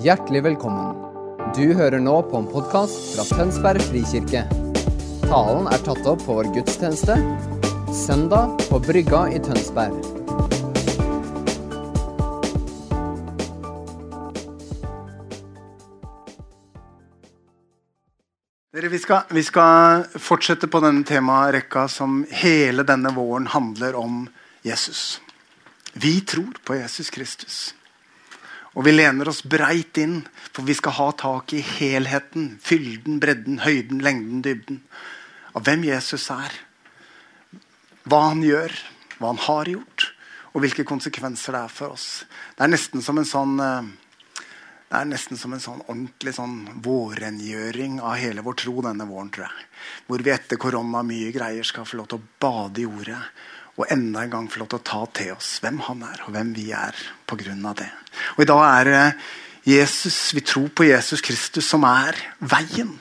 Hjertelig velkommen. Du hører nå på en podkast fra Tønsberg frikirke. Talen er tatt opp på vår gudstjeneste søndag på Brygga i Tønsberg. Dere, vi, skal, vi skal fortsette på denne temarekka som hele denne våren handler om Jesus. Vi tror på Jesus Kristus. Og vi lener oss breit inn, for vi skal ha tak i helheten, fylden, bredden, høyden, lengden, dybden. Av hvem Jesus er. Hva han gjør, hva han har gjort, og hvilke konsekvenser det er for oss. Det er nesten som en sånn eh, som en sånn ordentlig sånn vårrengjøring av hele vår tro denne våren. tror jeg. Hvor vi etter korona mye greier skal få lov til å bade i ordet. Og enda en gang få lov til å ta til oss hvem han er, og hvem vi er pga. det. Og I dag er det Jesus, vi tror på Jesus Kristus som er veien.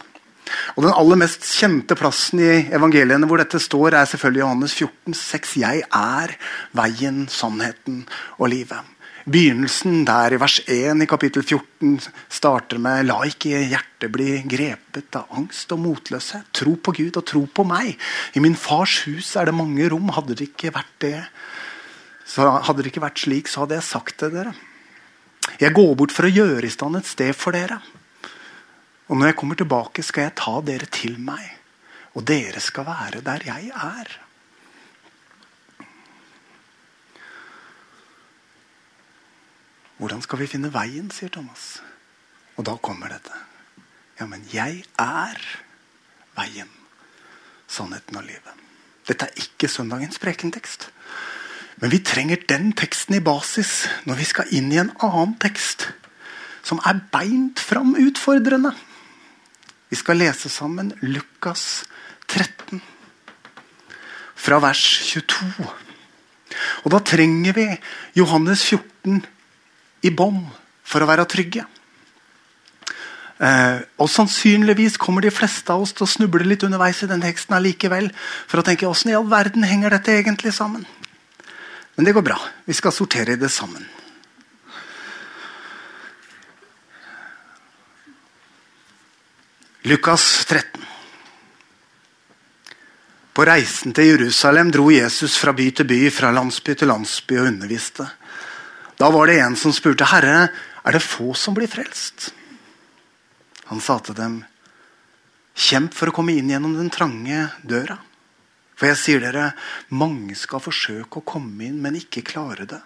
Og Den aller mest kjente plassen i evangeliene hvor dette står, er selvfølgelig Johannes 14, 6. Jeg er veien, sannheten og livet. Begynnelsen der i vers 1 i kapittel 14 starter med La ikke hjertet bli grepet av angst og motløshet. Tro på Gud og tro på meg. I min fars hus er det mange rom. Hadde det ikke vært det, så hadde det ikke vært slik, så hadde jeg sagt det dere. Jeg går bort for å gjøre i stand et sted for dere. Og når jeg kommer tilbake, skal jeg ta dere til meg. Og dere skal være der jeg er. Hvordan skal vi finne veien, sier Thomas. Og da kommer dette. Ja, men jeg er veien, sannheten og livet. Dette er ikke søndagens prekentekst. Men vi trenger den teksten i basis når vi skal inn i en annen tekst som er beint fram utfordrende. Vi skal lese sammen Lukas 13, fra vers 22. Og da trenger vi Johannes 14 i bånd for å være trygge. Eh, og Sannsynligvis kommer de fleste av oss til å snuble litt underveis i den teksten allikevel, for å tenke åssen i all verden henger dette egentlig sammen? Men det går bra. Vi skal sortere i det sammen. Lukas 13. På reisen til Jerusalem dro Jesus fra by til by, fra landsby til landsby og underviste. Da var det en som spurte, 'Herre, er det få som blir frelst?' Han sa til dem, 'Kjemp for å komme inn gjennom den trange døra.' For jeg sier dere, mange skal forsøke å komme inn, men ikke klare det.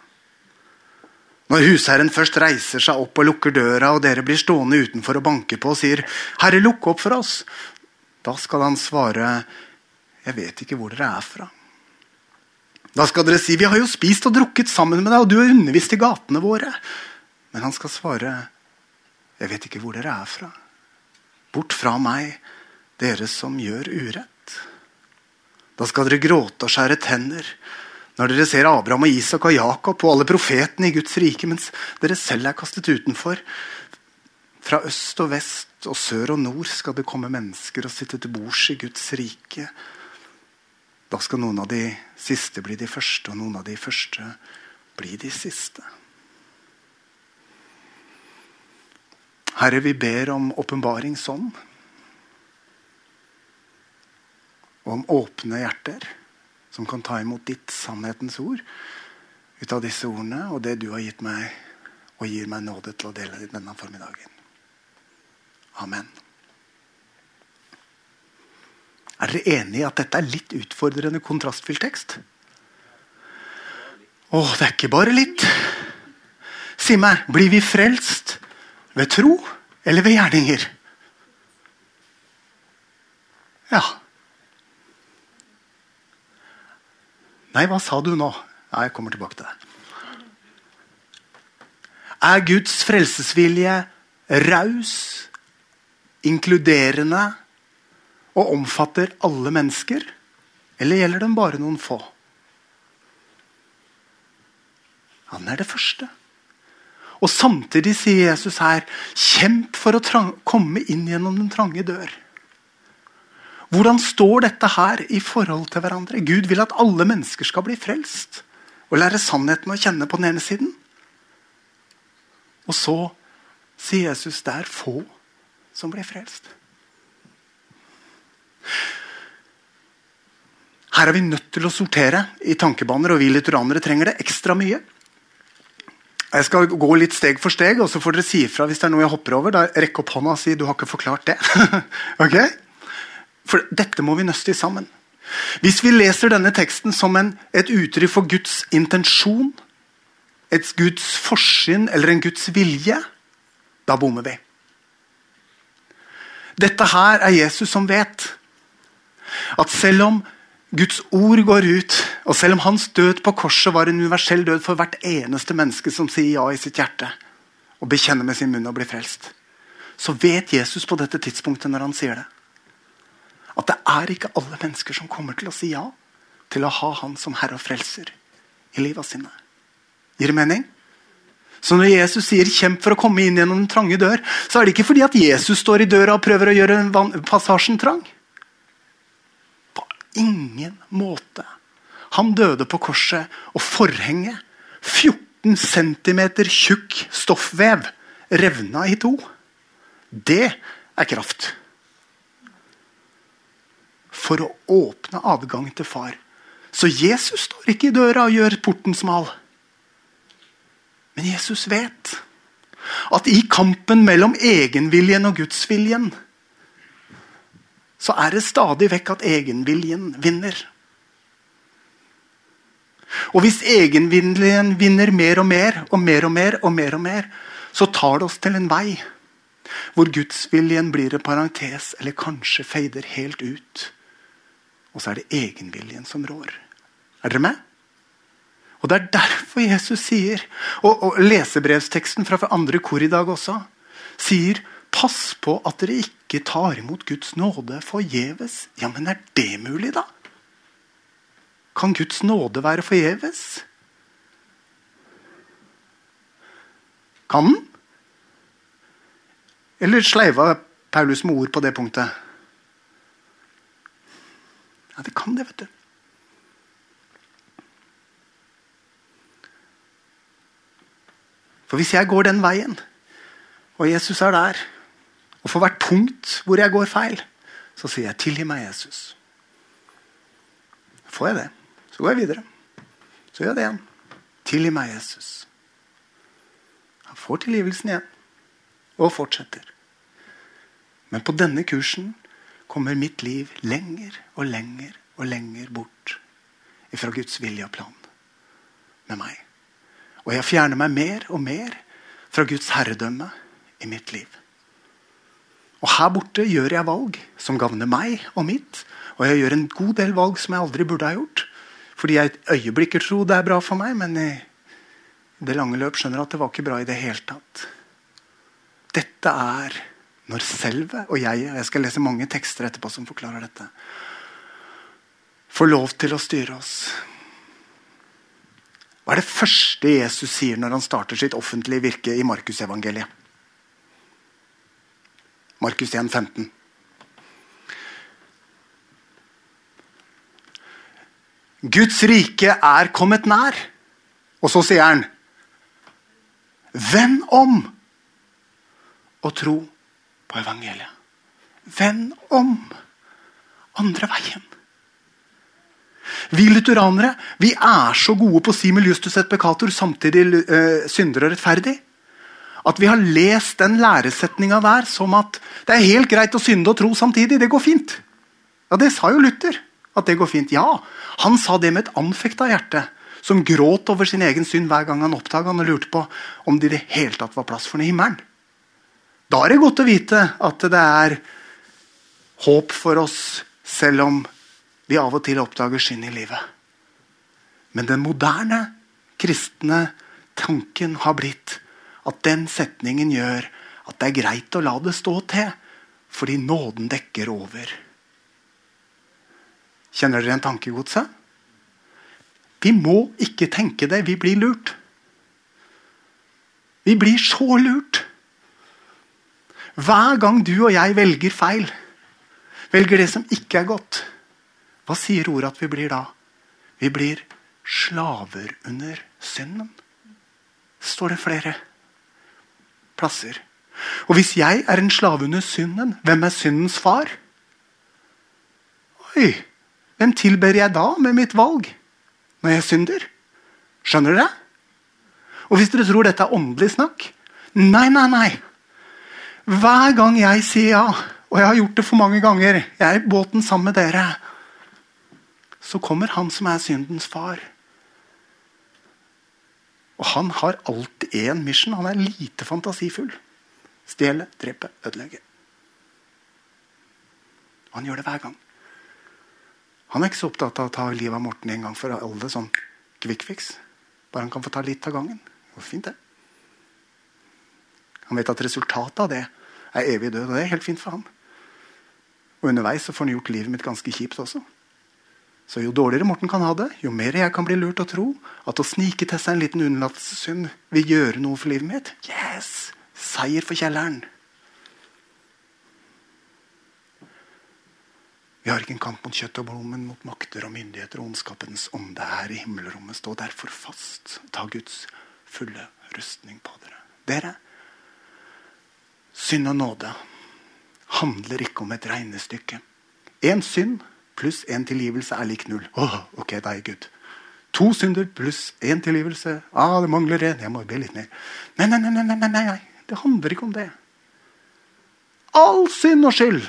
Når husherren først reiser seg opp og lukker døra, og dere blir stående utenfor og banker på og sier, 'Herre, lukk opp for oss', da skal han svare, 'Jeg vet ikke hvor dere er fra'. Da skal dere si, 'Vi har jo spist og drukket sammen med deg, og du har undervist i gatene våre'. Men han skal svare, 'Jeg vet ikke hvor dere er fra'. Bort fra meg, dere som gjør urett. Da skal dere gråte og skjære tenner når dere ser Abraham og Isak og Jakob og alle profetene i Guds rike, mens dere selv er kastet utenfor. Fra øst og vest og sør og nord skal det komme mennesker og sitte til bords i Guds rike. Da skal noen av de siste bli de første, og noen av de første bli de siste. Herre, vi ber om åpenbaring sånn. Og om åpne hjerter som kan ta imot ditt sannhetens ord ut av disse ordene og det du har gitt meg, og gir meg nåde til å dele denne formiddagen. Amen. Er dere enige i at dette er litt utfordrende kontrastfylt tekst? Å, det er ikke bare litt. Si meg, blir vi frelst ved tro eller ved gjerninger? Ja. Nei, hva sa du nå? Ja, jeg kommer tilbake til det. Er Guds frelsesvilje raus, inkluderende og omfatter alle mennesker? Eller gjelder den bare noen få? Han er det første. Og Samtidig sier Jesus her kjemp for å komme inn gjennom den trange dør. Hvordan står dette her i forhold til hverandre? Gud vil at alle mennesker skal bli frelst og lære sannheten å kjenne på den ene siden. Og så sier Jesus, det er få som blir frelst. Her er vi nødt til å sortere i tankebaner, og vi litteranere trenger det ekstra mye. Jeg skal gå litt steg for steg, og så får dere si ifra hvis det er noe jeg hopper over. Da Rekk opp hånda og si 'du har ikke forklart det'. ok? For dette må vi nøste i sammen. Hvis vi leser denne teksten som en, et uttrykk for Guds intensjon, et Guds forsyn eller en Guds vilje, da bommer vi. Dette her er Jesus som vet at selv om Guds ord går ut, og selv om hans død på korset var en universell død for hvert eneste menneske som sier ja i sitt hjerte og bekjenner med sin munn og blir frelst, så vet Jesus på dette tidspunktet når han sier det, at det er ikke alle mennesker som kommer til å si ja til å ha han som herre og frelser i livet sine. Gir det mening? Så når Jesus sier 'kjemp for å komme inn gjennom den trange dør', så er det ikke fordi at Jesus står i døra og prøver å gjøre passasjen trang ingen måte. Han døde på korset, og forhenget, 14 cm tjukk stoffvev, revna i to. Det er kraft. For å åpne adgang til far. Så Jesus står ikke i døra og gjør porten smal. Men Jesus vet at i kampen mellom egenviljen og gudsviljen så er det stadig vekk at egenviljen vinner. Og hvis egenviljen vinner mer og mer og mer og mer, og mer og mer, så tar det oss til en vei hvor gudsviljen blir en parentes, eller kanskje feider helt ut. Og så er det egenviljen som rår. Er dere med? Og Det er derfor Jesus sier, og, og lesebrevsteksten fra andre kor i dag også, sier Pass på at dere ikke tar imot Guds nåde forgjeves. Ja, men er det mulig, da? Kan Guds nåde være forgjeves? Kan den? Eller sleiva Paulus med ord på det punktet? Ja, det kan det, vet du. For hvis jeg går den veien, og Jesus er der og for hvert punkt hvor jeg går feil, så sier jeg 'tilgi meg, Jesus'. Får jeg det, så går jeg videre. Så gjør jeg det igjen. Tilgi meg, Jesus. Han får tilgivelsen igjen og fortsetter. Men på denne kursen kommer mitt liv lenger og lenger og lenger bort fra Guds vilje og plan med meg. Og jeg fjerner meg mer og mer fra Guds herredømme i mitt liv. Og her borte gjør jeg valg som gagner meg og mitt. Og jeg gjør en god del valg som jeg aldri burde ha gjort. Fordi jeg et øyeblikk tror det er bra for meg, men i det lange løp skjønner jeg at det var ikke bra i det hele tatt. Dette er når selve og jeg og Jeg skal lese mange tekster etterpå som forklarer dette. Får lov til å styre oss. Hva er det første Jesus sier når han starter sitt offentlige virke i Markusevangeliet? Markus 1, 15. Guds rike er kommet nær. Og så sier han Vend om og tro på evangeliet. Vend om andre veien. Vi lutheranere vi er så gode på å si med Justus et peccator, samtidig uh, synder og rettferdig at vi har lest den læresetninga der som at det er helt greit å synde og tro samtidig. Det går fint. Ja, Det sa jo Luther. At det går fint. Ja, Han sa det med et anfekta hjerte. Som gråt over sin egen synd hver gang han oppdaga og lurte på om det i det hele tatt var plass for den i himmelen. Da er det godt å vite at det er håp for oss, selv om vi av og til oppdager synd i livet. Men den moderne kristne tanken har blitt at den setningen gjør at det er greit å la det stå til, fordi nåden dekker over. Kjenner dere en tankegodset? Vi må ikke tenke det. Vi blir lurt. Vi blir så lurt. Hver gang du og jeg velger feil, velger det som ikke er godt, hva sier ordet at vi blir da? Vi blir slaver under synden. Står det flere? Plasser. Og hvis jeg er en slave under synden, hvem er syndens far? Oi, hvem tilber jeg da med mitt valg når jeg synder? Skjønner dere? Og hvis dere tror dette er åndelig snakk Nei, nei, nei. Hver gang jeg sier ja, og jeg har gjort det for mange ganger, jeg er i båten sammen med dere, så kommer han som er syndens far. Og han har alltid én mission. Han er lite fantasifull. Stjele, drepe, ødelegge. Og han gjør det hver gang. Han er ikke så opptatt av å ta livet av Morten en gang for alle. sånn quick fix. Bare han kan få ta litt av gangen. Går fint, det. Han vet at resultatet av det er evig død, og det er helt fint for han. Og underveis så får han gjort livet mitt ganske kjipt også. Så jo dårligere Morten kan ha det, jo mer jeg kan bli lurt å tro at å snike til seg en liten unnlatelsessynd vil gjøre noe for livet mitt. Yes! Seier for kjelleren. Vi har ikke en kamp mot kjøtt og blod, men mot makter og myndigheter og ondskapens ånde her i himmelrommet. Stå derfor fast. Ta Guds fulle rustning på dere. Dere, synd og nåde handler ikke om et regnestykke. Én synd pluss én tilgivelse er lik null. Oh, ok, da er jeg Gud. To synder pluss én tilgivelse. Ah, det mangler en. Jeg må be litt mer. Nei, nei, nei, nei, nei, nei. Det handler ikke om det. All synd og skyld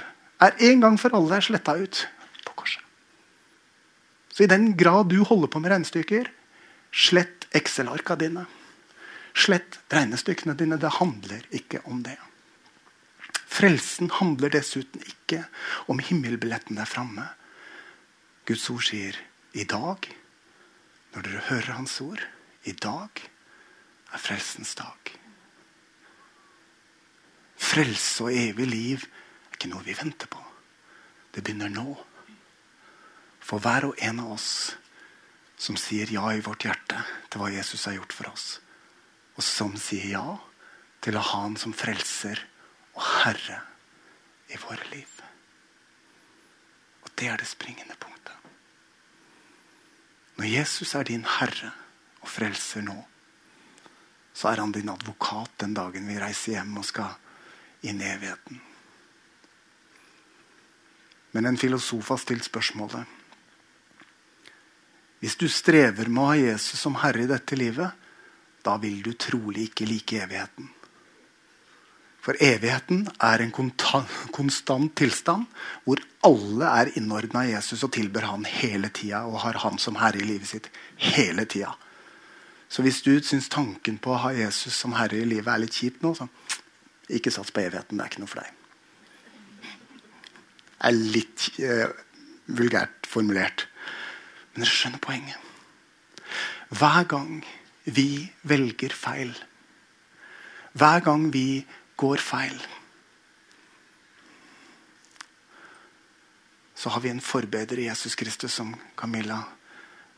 er en gang for alle sletta ut på korset. Så i den grad du holder på med regnestykker, slett Excel-arka dine. Slett regnestykkene dine. Det handler ikke om det. Frelsen handler dessuten ikke om himmelbilletten der framme. Guds ord sier i dag, når dere hører Hans ord, i dag er frelsens dag. Frelse og evig liv er ikke noe vi venter på. Det begynner nå. For hver og en av oss som sier ja i vårt hjerte til hva Jesus har gjort for oss, og som sier ja til å ha Han som frelser og herre i våre liv. Det er det springende punktet. Når Jesus er din herre og frelser nå, så er han din advokat den dagen vi reiser hjem og skal inn i evigheten. Men en filosof har stilt spørsmålet Hvis du strever med å ha Jesus som herre i dette livet, da vil du trolig ikke like evigheten. For evigheten er en konstant tilstand hvor alle er innordna Jesus og tilber han hele tida og har han som herre i livet sitt hele tida. Så hvis du syns tanken på å ha Jesus som herre i livet er litt kjipt nå, så ikke sats på evigheten. Det er ikke noe for deg Det er litt eh, vulgært formulert. Men dere skjønner poenget. Hver gang vi velger feil, hver gang vi går feil, så har vi en forbeder i Jesus Kristus, som Camilla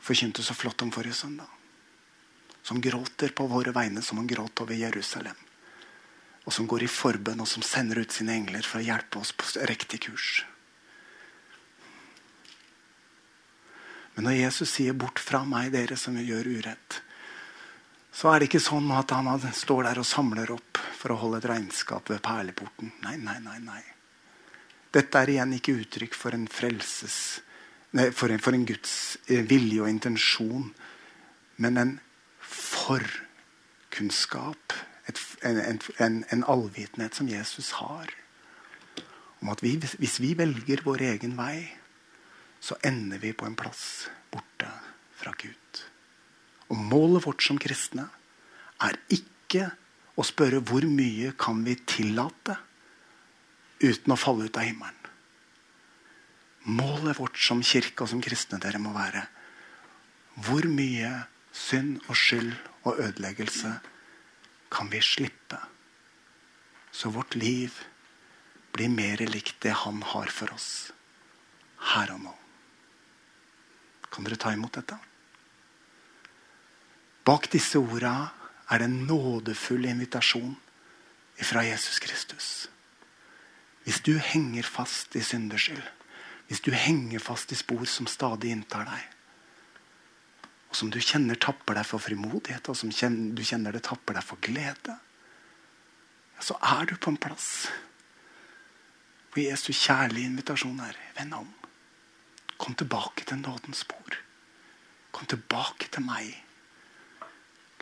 forkynte så flott om forrige søndag. Som gråter på våre vegne som han gråt over Jerusalem. Og som går i forbønn og som sender ut sine engler for å hjelpe oss på riktig kurs. Men når Jesus sier 'bort fra meg, dere som gjør urett', så er det ikke sånn at han står der og samler opp for å holde et regnskap ved perleporten. Nei, nei, nei. nei. Dette er igjen ikke uttrykk for en frelses nei, for, en, for en Guds eh, vilje og intensjon, men en forkunnskap. Et, en, en, en allvitenhet som Jesus har. Om at vi, hvis vi velger vår egen vei, så ender vi på en plass borte fra Gud. Og målet vårt som kristne er ikke å spørre hvor mye kan vi tillate uten å falle ut av himmelen. Målet vårt som kirke og som kristne dere må være hvor mye synd og skyld og ødeleggelse kan vi slippe, så vårt liv blir mer likt det han har for oss her og nå. Kan dere ta imot dette? Bak disse orda er det en nådefull invitasjon fra Jesus Kristus. Hvis du henger fast i syndeskyld, hvis du henger fast i spor som stadig inntar deg, og som du kjenner tapper deg for frimodighet, og som du kjenner det tapper deg for glede, så er du på en plass hvor Jesu kjærlige invitasjon er vend om. Kom tilbake til nådens spor. Kom tilbake til meg.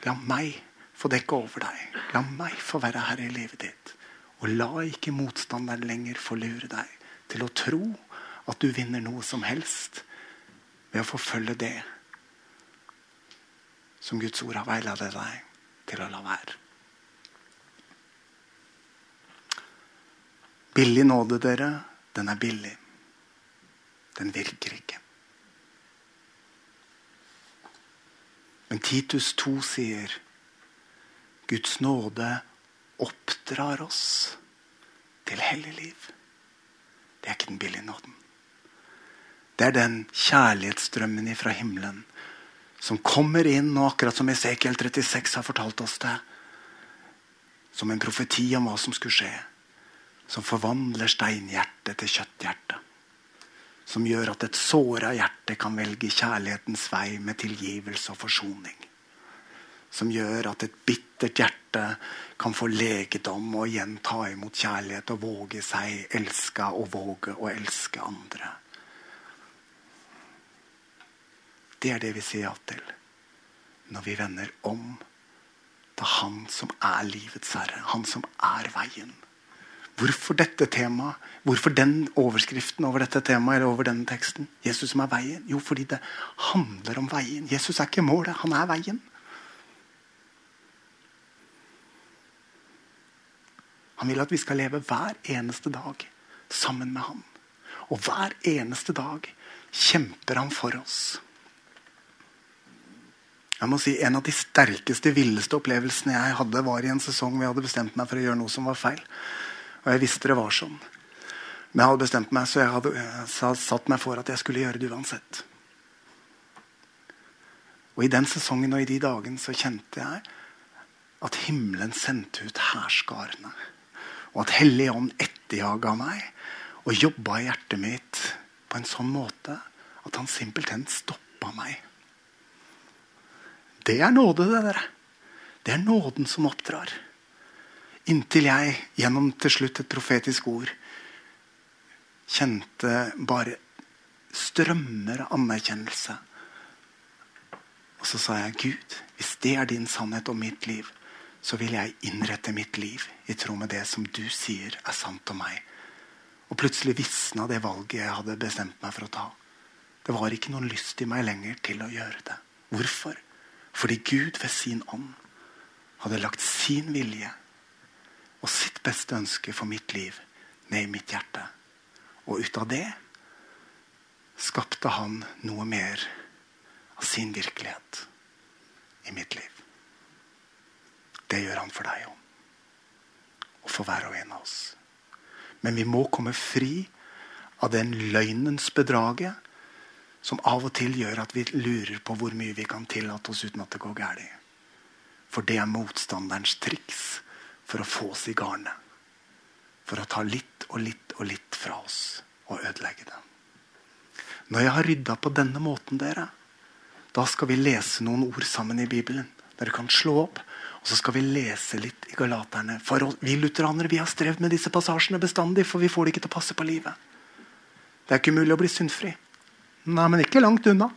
La meg få dekke over deg. La meg få være herre i livet ditt. Og la ikke motstanderen lenger få lure deg til å tro at du vinner noe som helst ved å forfølge det som Guds ord har veiledet deg til å la være. Billig nåde, dere, den er billig. Den virker ikke. Men Titus 2 sier Guds nåde oppdrar oss til hellig liv. Det er ikke den billige nåden. Det er den kjærlighetsstrømmen fra himmelen som kommer inn, og akkurat som Esekiel 36 har fortalt oss det, som en profeti om hva som skulle skje, som forvandler steinhjertet til kjøtthjerte. Som gjør at et såra hjerte kan velge kjærlighetens vei med tilgivelse og forsoning. Som gjør at et bittert hjerte kan få legedom og igjen ta imot kjærlighet og våge seg elska og våge å elske andre. Det er det vi sier ja til når vi vender om til Han som er livets herre, Han som er veien. Hvorfor dette temaet? Hvorfor den overskriften over dette temaet eller over denne teksten? Jesus som er veien? Jo, fordi det handler om veien. Jesus er ikke målet, han er veien. Han vil at vi skal leve hver eneste dag sammen med han. Og hver eneste dag kjemper han for oss. Jeg må si En av de sterkeste, villeste opplevelsene jeg hadde, var i en sesong hvor jeg hadde bestemt meg for å gjøre noe som var feil. Og jeg visste det var sånn. Men jeg hadde bestemt meg, så jeg hadde jeg satt meg for at jeg skulle gjøre det uansett. Og I den sesongen og i de dagene så kjente jeg at himmelen sendte ut hærskarene. Og at Hellig Ånd etterjaga meg og jobba i hjertet mitt på en sånn måte at han simpelthen stoppa meg. Det er nåde, det, dere. Det er nåden som oppdrar. Inntil jeg gjennom til slutt et profetisk ord kjente bare strømmer av anerkjennelse. Og så sa jeg, Gud, hvis det er din sannhet om mitt liv, så vil jeg innrette mitt liv i tråd med det som du sier er sant om meg. Og plutselig visna det valget jeg hadde bestemt meg for å ta. Det var ikke noen lyst i meg lenger til å gjøre det. Hvorfor? Fordi Gud ved sin ånd hadde lagt sin vilje og sitt beste ønske for mitt liv ned i mitt hjerte. Og ut av det skapte han noe mer av sin virkelighet i mitt liv. Det gjør han for deg òg. Og for hver og en av oss. Men vi må komme fri av den løgnens bedraget som av og til gjør at vi lurer på hvor mye vi kan tillate oss uten at det går galt. For det er motstanderens triks for å få oss i garnet. For å ta litt og litt og litt fra oss og ødelegge det. Når jeg har rydda på denne måten, dere, da skal vi lese noen ord sammen i Bibelen. Dere kan slå opp, og så skal vi lese litt i Galaterne. For vi lutheranere vi har strevd med disse passasjene bestandig, for vi får det ikke til å passe på livet. Det er ikke mulig å bli syndfri. Nei, men ikke langt unna.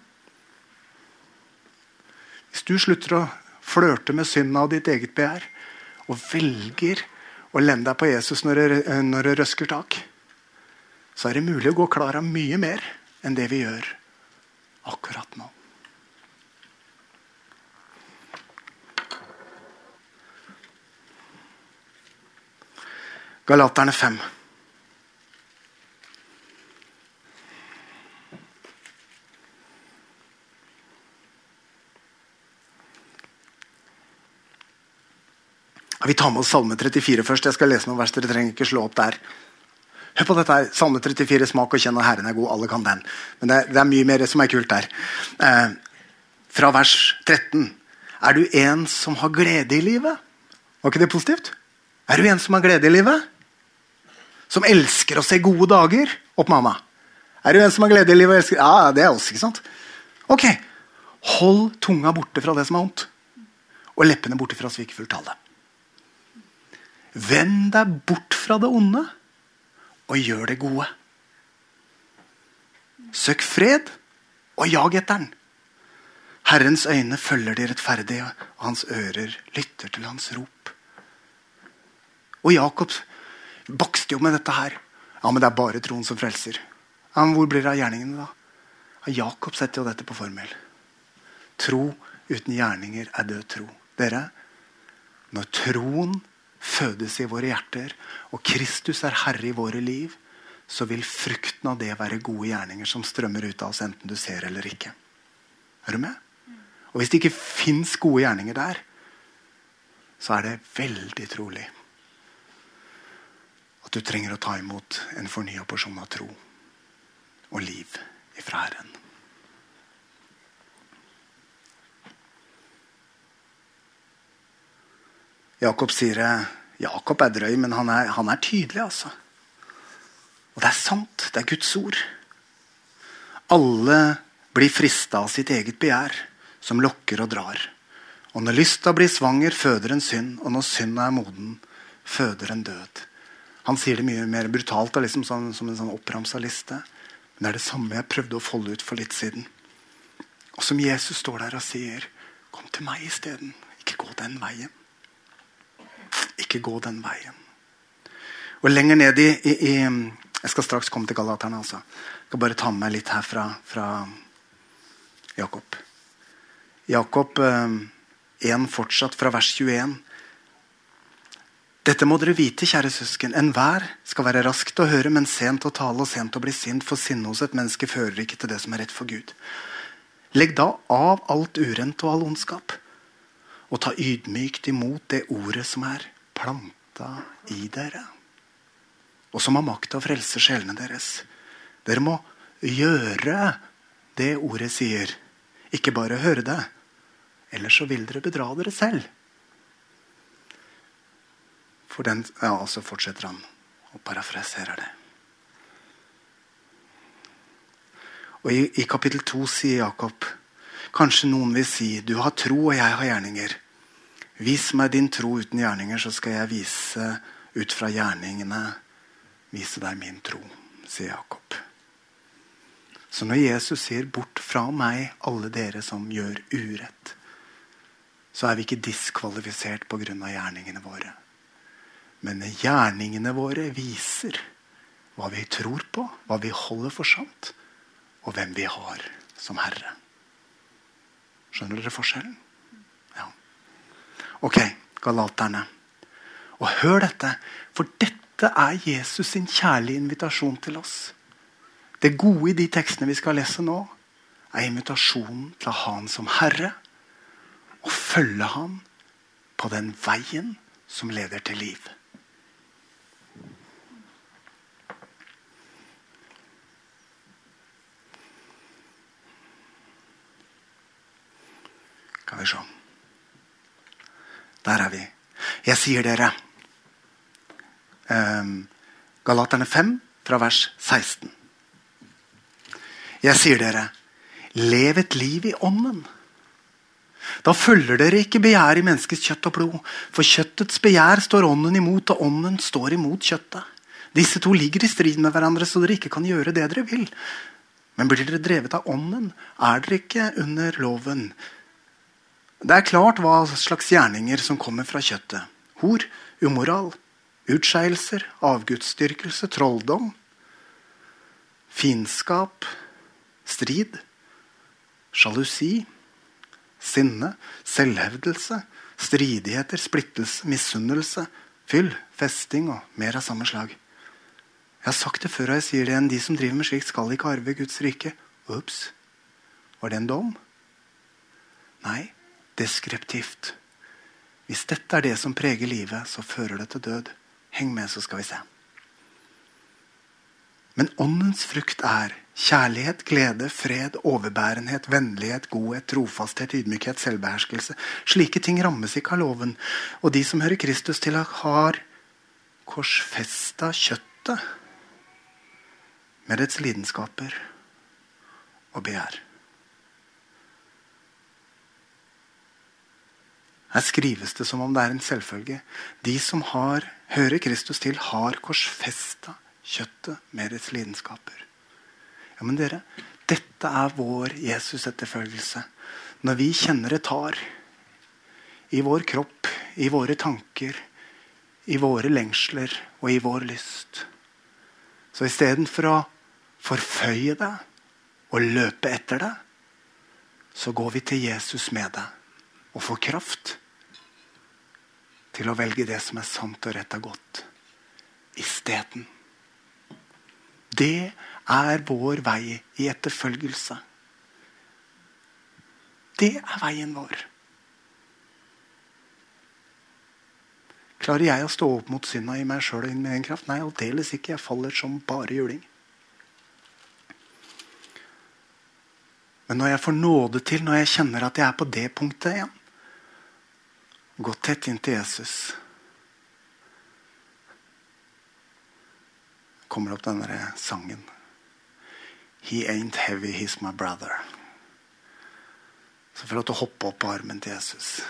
Hvis du slutter å flørte med synda og ditt eget begjær, og velger å lene deg på Jesus når det, når det røsker tak, så er det mulig å gå klar av mye mer enn det vi gjør akkurat nå. Galaterne 5. Vi tar med oss Salme 34 først. Jeg skal lese noen vers. Dere trenger ikke slå opp der. Hør på dette her. Salme 34, smak og kjenn, at Herren er god. Alle kan den. Men det det er mye mer som er kult der. Eh, fra vers 13. Er du en som har glede i livet? Var ikke det positivt? Er du en som har glede i livet? Som elsker å se gode dager? Opp, mamma. Er du en som har glede i livet? og elsker? Ja, det er oss, ikke sant? Ok. Hold tunga borte fra det som er vondt. Og leppene borte fra svikefullt tale. Vend deg bort fra det onde og gjør det gode. Søk fred og jag etter den. Herrens øyne følger de rettferdige, og hans ører lytter til hans rop. Og Jakob bakste jo med dette her. Ja, men det er bare troen som frelser. Ja, men Hvor blir det av gjerningene, da? Ja, Jakob setter jo dette på formel. Tro uten gjerninger er død tro. Dere, når troen fødes i våre hjerter, og Kristus er herre i våre liv, så vil frukten av det være gode gjerninger som strømmer ut av oss, enten du ser eller ikke. Er du med? Og Hvis det ikke fins gode gjerninger der, så er det veldig trolig at du trenger å ta imot en fornya porsjon av tro og liv ifra Herren. Jakob sier. Jakob er drøy, men han er, han er tydelig, altså. Og det er sant. Det er Guds ord. Alle blir frista av sitt eget begjær, som lokker og drar. Og når lysta blir svanger, føder en synd, og når synda er moden, føder en død. Han sier det mye mer brutalt liksom, som, som en sånn oppramsa liste. Men det er det samme jeg prøvde å folde ut for litt siden. Og som Jesus står der og sier, 'Kom til meg isteden. Ikke gå den veien.' Ikke gå den veien. Og lenger ned i, i, i Jeg skal straks komme til Galaterne. Altså. Jeg skal bare ta med litt her fra, fra Jakob. Jakob eh, 1 fortsatt fra vers 21. Dette må dere vite, kjære søsken. Enhver skal være rask til å høre, men sent å tale og sent å bli sint. For sinne hos et menneske fører ikke til det som er rett for Gud. Legg da av alt urent og all ondskap, og ta ydmykt imot det ordet som er planta i dere, og som har makt til å frelse sjelene deres. Dere må gjøre det ordet sier, ikke bare høre det. Ellers så vil dere bedra dere selv. For den, ja, så fortsetter han og parafraserer det. Og i, i kapittel 2 sier Jakob Kanskje noen vil si, du har tro, og jeg har gjerninger. Vis meg din tro uten gjerninger, så skal jeg vise ut fra gjerningene vise deg min tro, sier Jakob. Så når Jesus sier 'bort fra meg, alle dere som gjør urett', så er vi ikke diskvalifisert pga. gjerningene våre. Men gjerningene våre viser hva vi tror på, hva vi holder for sant, og hvem vi har som Herre. Skjønner dere forskjellen? Ja. Ok, galaterne. Og hør dette, for dette er Jesus sin kjærlige invitasjon til oss. Det gode i de tekstene vi skal lese nå, er invitasjonen til å ha Han som Herre og følge Han på den veien som leder til liv. Skal vi se. Der er vi. Jeg sier dere um, Galaterne 5, fra vers 16. Jeg sier dere, lev et liv i ånden. Da følger dere ikke begjær i menneskets kjøtt og blod. For kjøttets begjær står ånden imot, og ånden står imot kjøttet. Disse to ligger i strid med hverandre, så dere ikke kan gjøre det dere vil. Men blir dere drevet av ånden, er dere ikke under loven. Det er klart hva slags gjerninger som kommer fra kjøttet. Hor, umoral, utskeielser, avgudsdyrkelse, trolldom, fiendskap, strid, sjalusi, sinne, selvhevdelse, stridigheter, splittelse, misunnelse, fyll, festing og mer av samme slag. Jeg har sagt det før, og jeg sier det igjen. De som driver med slikt, skal ikke arve Guds rike. Ops. Var det en dom? Nei, deskriptivt. Hvis dette er det som preger livet, så fører det til død. Heng med, så skal vi se. Men åndens frukt er kjærlighet, glede, fred, overbærenhet, vennlighet, godhet, trofasthet, ydmykhet, selvbeherskelse. Slike ting rammes ikke av loven. Og de som hører Kristus til, har korsfesta kjøttet med dets lidenskaper og begjær. Her skrives det som om det er en selvfølge. De som har, hører Kristus til, har korsfesta kjøttet med dets lidenskaper. Ja, men dere, dette er vår Jesus-etterfølgelse. Når vi kjenner det tar i vår kropp, i våre tanker, i våre lengsler og i vår lyst. Så istedenfor å forføye det og løpe etter det, så går vi til Jesus med det og får kraft til å velge det som er sant og rett og godt isteden. Det er vår vei i etterfølgelse. Det er veien vår. Klarer jeg å stå opp mot synda i meg sjøl og inn med egen kraft? Nei, aldeles ikke. Jeg faller som bare juling. Men når jeg får nåde til, når jeg kjenner at jeg er på det punktet igjen Gå tett inntil Jesus. kommer opp den der sangen. He ain't heavy, he's my brother. Så får du hoppe opp på armen til Jesus.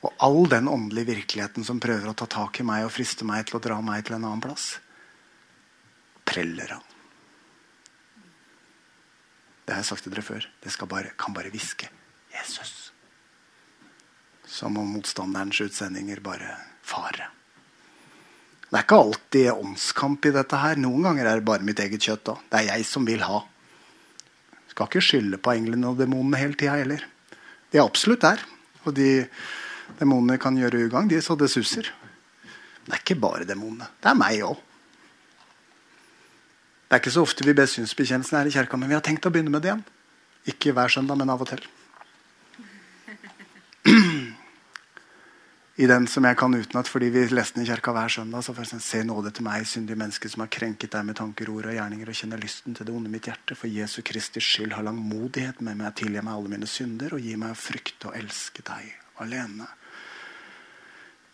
Og all den åndelige virkeligheten som prøver å ta tak i meg og friste meg til å dra meg til en annen plass, preller han. Det har jeg sagt til dere før. Det bare, kan bare hviske 'Jesus'. Som om motstanderens utsendinger bare farer. Det er ikke alltid åndskamp i dette her. Noen ganger er det bare mitt eget kjøtt. Da. Det er jeg som vil ha. Skal ikke skylde på englene og demonene hele tida heller. De er absolutt der. Og de demonene kan gjøre ugagn, de så det suser. Det er ikke bare demonene. Det er meg òg. Det er ikke så ofte vi ber synsbekjennelsen her i kirka, men vi har tenkt å begynne med det igjen. Ikke hver søndag, men av og til. I den som jeg kan utenat fordi vi leste den i kirka hver søndag. så får jeg Se nåde til meg, syndige menneske som har krenket deg med tanker, ord og gjerninger, og kjenner lysten til det onde mitt hjerte. For Jesu Kristi skyld har langmodighet med meg, tilgi meg alle mine synder, og gi meg å frykte og elske deg alene.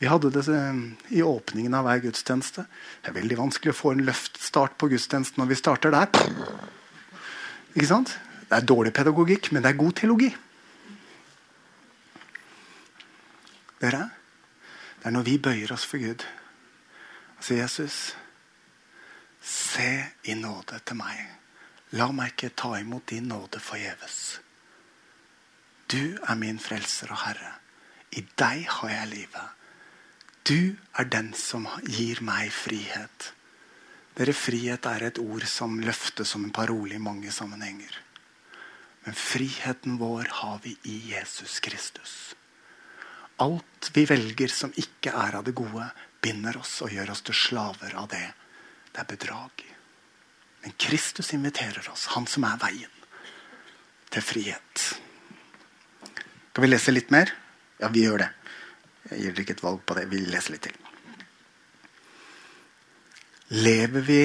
Vi hadde det eh, i åpningen av hver gudstjeneste. Det er veldig vanskelig å få en løftstart på gudstjenesten når vi starter der. Ikke sant? Det er dårlig pedagogikk, men det er god teologi. Dere, det er når vi bøyer oss for Gud og sier, 'Jesus, se i nåde til meg. La meg ikke ta imot din nåde forgjeves.' Du er min frelser og Herre. I deg har jeg livet. Du er den som gir meg frihet. Dere, Frihet er et ord som løftes som en parole i mange sammenhenger. Men friheten vår har vi i Jesus Kristus. Alt vi velger som ikke er av det gode, binder oss og gjør oss til slaver av det. Det er bedrag. Men Kristus inviterer oss, han som er veien, til frihet. Skal vi lese litt mer? Ja, vi gjør det. Jeg gir dere ikke et valg på det. Vi leser litt til. Lever vi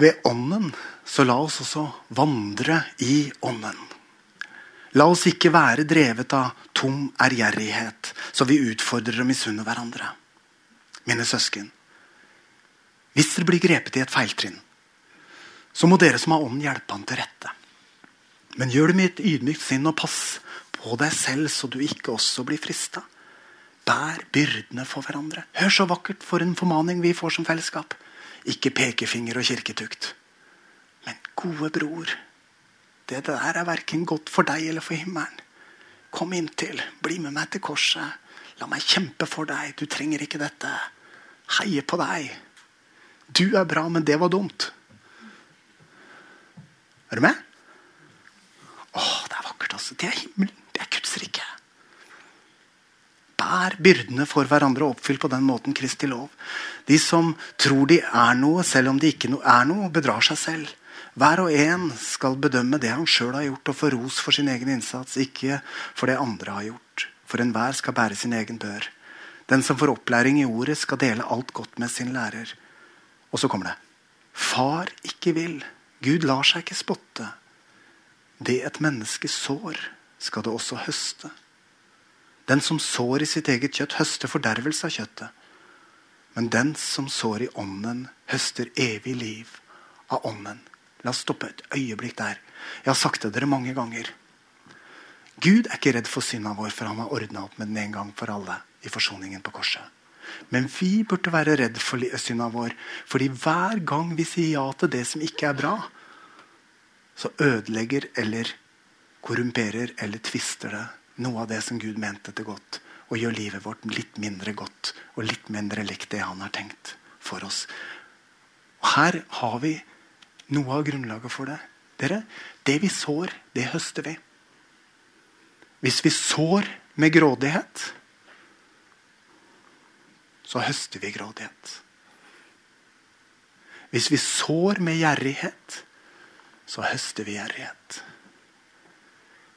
ved Ånden, så la oss også vandre i Ånden. La oss ikke være drevet av tom ærgjerrighet, så vi utfordrer og misunner hverandre. Mine søsken, hvis dere blir grepet i et feiltrinn, så må dere som har ånden, hjelpe han til rette. Men gjør det med et ydmykt sinn og pass på deg selv, så du ikke også blir frista. Bær byrdene for hverandre. Hør så vakkert for en formaning vi får som fellesskap. Ikke pekefinger og kirketukt. Men gode bror, det der er verken godt for deg eller for himmelen. Kom inntil. Bli med meg til korset. La meg kjempe for deg. Du trenger ikke dette. Heie på deg. Du er bra, men det var dumt. Er du med? Åh, det er vakkert, altså. Det er himmelen. Det er Guds rike. Bær byrdene for hverandre og oppfyll på den måten Kristi lov. De som tror de er noe, selv om de ikke er noe, bedrar seg selv. Hver og en skal bedømme det han sjøl har gjort, og få ros for sin egen innsats, ikke for det andre har gjort. For enhver skal bære sin egen bør. Den som får opplæring i ordet, skal dele alt godt med sin lærer. Og så kommer det. Far ikke vil. Gud lar seg ikke spotte. Det et menneske sår, skal det også høste. Den som sår i sitt eget kjøtt, høster fordervelse av kjøttet. Men den som sår i ånden, høster evig liv av ånden. La oss stoppe et øyeblikk der. Jeg har sagt det dere mange ganger. Gud er ikke redd for synda vår, for han har ordna opp med den en gang for alle i forsoningen på korset. Men vi burde være redd for synda vår, fordi hver gang vi sier ja til det som ikke er bra, så ødelegger eller korrumperer eller tvister det noe av det som Gud mente til godt, og gjør livet vårt litt mindre godt og litt mindre likt det han har tenkt for oss. Og Her har vi noe av grunnlaget for det. Dere, Det vi sår, det høster vi. Hvis vi sår med grådighet, så høster vi grådighet. Hvis vi sår med gjerrighet, så høster vi gjerrighet.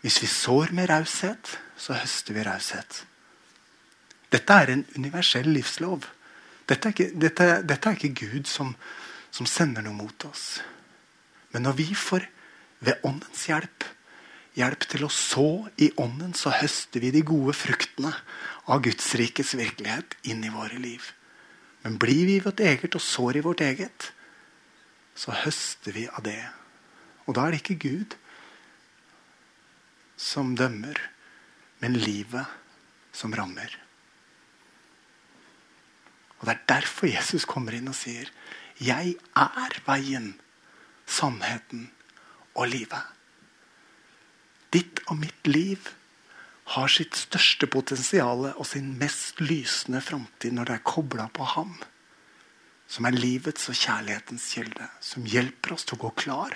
Hvis vi sår med raushet, så høster vi raushet. Dette er en universell livslov. Dette er ikke, dette, dette er ikke Gud som, som sender noe mot oss. Men når vi får, ved åndens hjelp, hjelp til å så i ånden, så høster vi de gode fruktene av Guds rikes virkelighet inn i våre liv. Men blir vi i vårt eget og sår i vårt eget, så høster vi av det. Og da er det ikke Gud som dømmer, men livet som rammer. Og Det er derfor Jesus kommer inn og sier, 'Jeg er veien, sannheten og livet'. Ditt og mitt liv har sitt største potensial og sin mest lysende framtid når det er kobla på ham. Som er livets og kjærlighetens kilde. Som hjelper oss til å gå klar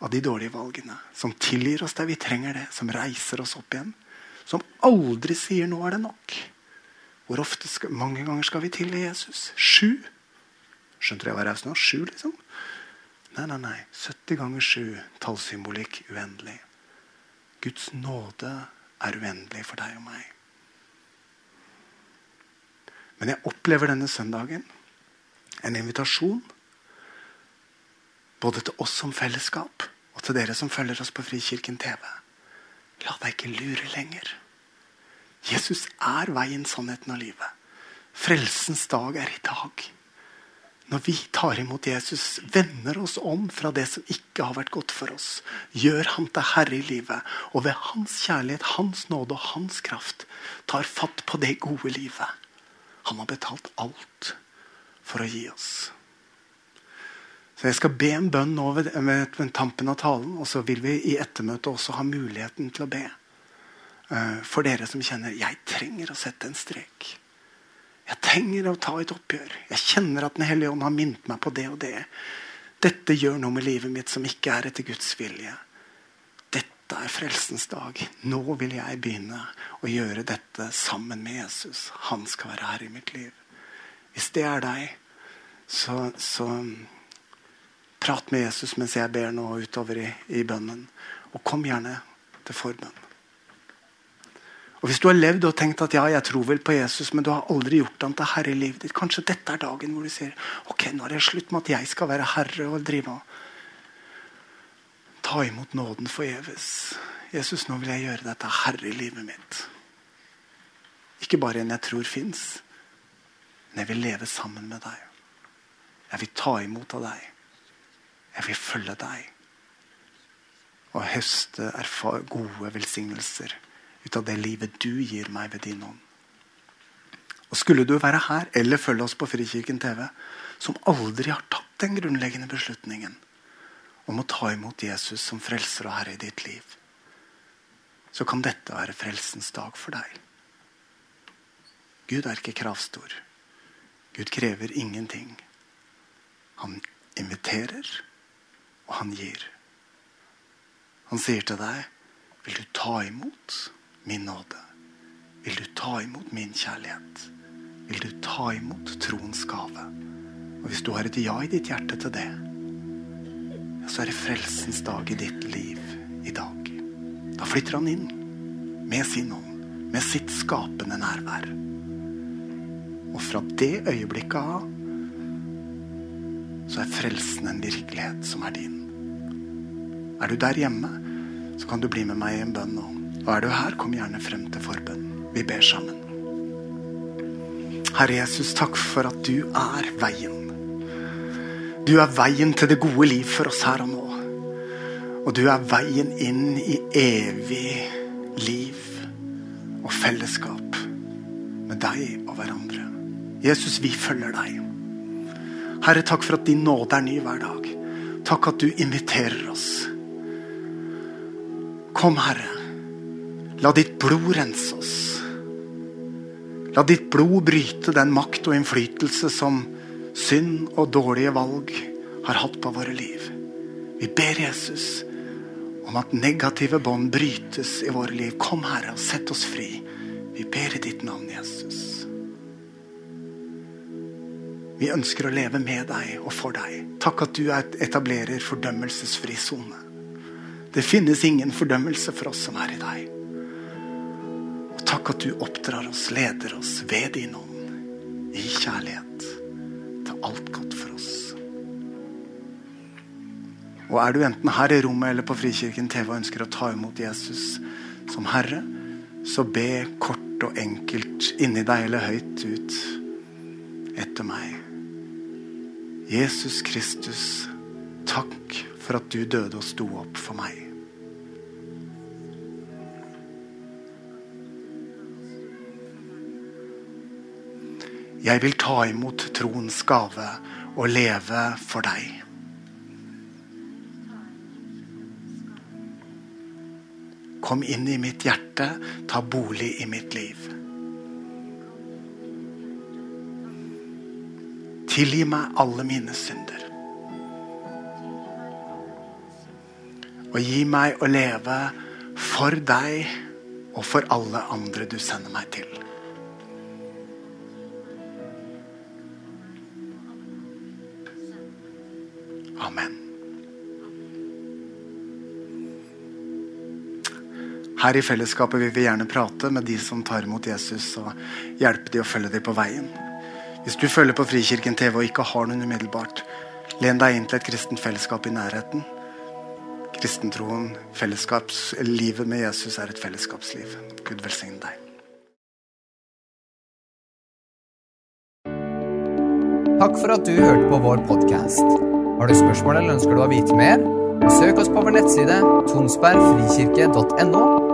av de dårlige valgene. Som tilgir oss der vi trenger det. Som reiser oss opp igjen. Som aldri sier 'nå er det nok'. Hvor ofte skal, mange ganger skal vi tilgi Jesus? Sju? Skjønte du jeg var raus nå? Sju, liksom? Nei, nei, nei. 70 ganger 7. Tallsymbolikk uendelig. Guds nåde er uendelig for deg og meg. Men jeg opplever denne søndagen en invitasjon både til oss som fellesskap og til dere som følger oss på Frikirken TV. La deg ikke lure lenger. Jesus er veien, sannheten og livet. Frelsens dag er i dag. Når vi tar imot Jesus, vender oss om fra det som ikke har vært godt for oss, gjør Han til herre i livet, og ved hans kjærlighet, hans nåde og hans kraft tar fatt på det gode livet. Han har betalt alt for å gi oss. Så Jeg skal be en bønn nå ved, ved, ved tampen av talen, og så vil vi i ettermøtet også ha muligheten til å be. Uh, for dere som kjenner jeg trenger å sette en strek. Jeg trenger å ta et oppgjør. Jeg kjenner at Den hellige ånd har minnet meg på det og det. Dette gjør noe med livet mitt som ikke er etter Guds vilje. Dette er frelsens dag. Nå vil jeg begynne å gjøre dette sammen med Jesus. Han skal være her i mitt liv. Hvis det er deg, så, så prat med Jesus mens jeg ber nå utover i, i bønnen. Og kom gjerne til forbønn. Og Hvis du har levd og tenkt at ja, jeg tror vel på Jesus, men du har aldri gjort han til herre i livet ditt, kanskje dette er dagen hvor du sier ok, nå er det slutt med at jeg skal være herre og drive av. Ta imot nåden forgjeves. Jesus, nå vil jeg gjøre deg til herre i livet mitt. Ikke bare en jeg tror fins, men jeg vil leve sammen med deg. Jeg vil ta imot av deg. Jeg vil følge deg. Og høste gode velsignelser ut av det livet du gir meg ved din ånd. Og Skulle du være her eller følge oss på Frikirken TV som aldri har tatt den grunnleggende beslutningen om å ta imot Jesus som frelser og herre i ditt liv, så kan dette være frelsens dag for deg. Gud er ikke kravstor. Gud krever ingenting. Han inviterer, og han gir. Han sier til deg, 'Vil du ta imot?' Min nåde? Vil du ta imot min kjærlighet? Vil du ta imot troens gave? Og Hvis du har et ja i ditt hjerte til det, så er det frelsens dag i ditt liv i dag. Da flytter han inn med sin ånd, med sitt skapende nærvær. Og fra det øyeblikket av så er frelsen en virkelighet som er din. Er du der hjemme, så kan du bli med meg i en bønn nå. Og er du her, kom gjerne frem til forbønn. Vi ber sammen. Herre Jesus, takk for at du er veien. Du er veien til det gode liv for oss her og nå. Og du er veien inn i evig liv og fellesskap med deg og hverandre. Jesus, vi følger deg. Herre, takk for at din nåde er ny hver dag. Takk at du inviterer oss. Kom, Herre. La ditt blod rense oss. La ditt blod bryte den makt og innflytelse som synd og dårlige valg har hatt på våre liv. Vi ber Jesus om at negative bånd brytes i våre liv. Kom, Herre, og sett oss fri. Vi ber i ditt navn, Jesus. Vi ønsker å leve med deg og for deg. Takk at du etablerer fordømmelsesfri sone. Det finnes ingen fordømmelse for oss som er i deg. Takk at du oppdrar oss, leder oss ved din ånd i kjærlighet til alt godt for oss. Og er du enten her i rommet eller på Frikirken TV og ønsker å ta imot Jesus som Herre, så be kort og enkelt inni deg eller høyt ut etter meg. Jesus Kristus, takk for at du døde og sto opp for meg. Jeg vil ta imot troens gave og leve for deg. Kom inn i mitt hjerte, ta bolig i mitt liv. Tilgi meg alle mine synder. Og gi meg å leve for deg og for alle andre du sender meg til. Her i fellesskapet vil vi gjerne prate med de som tar imot Jesus, og hjelpe de å følge dem på veien. Hvis du følger på Frikirken TV og ikke har noen umiddelbart, len deg inn til et kristent fellesskap i nærheten. Kristentroen, livet med Jesus er et fellesskapsliv. Gud velsigne deg. Takk for at du hørte på vår podkast. Har du spørsmål eller ønsker du å vite mer? Søk oss på vår nettside tonsbergfrikirke.no.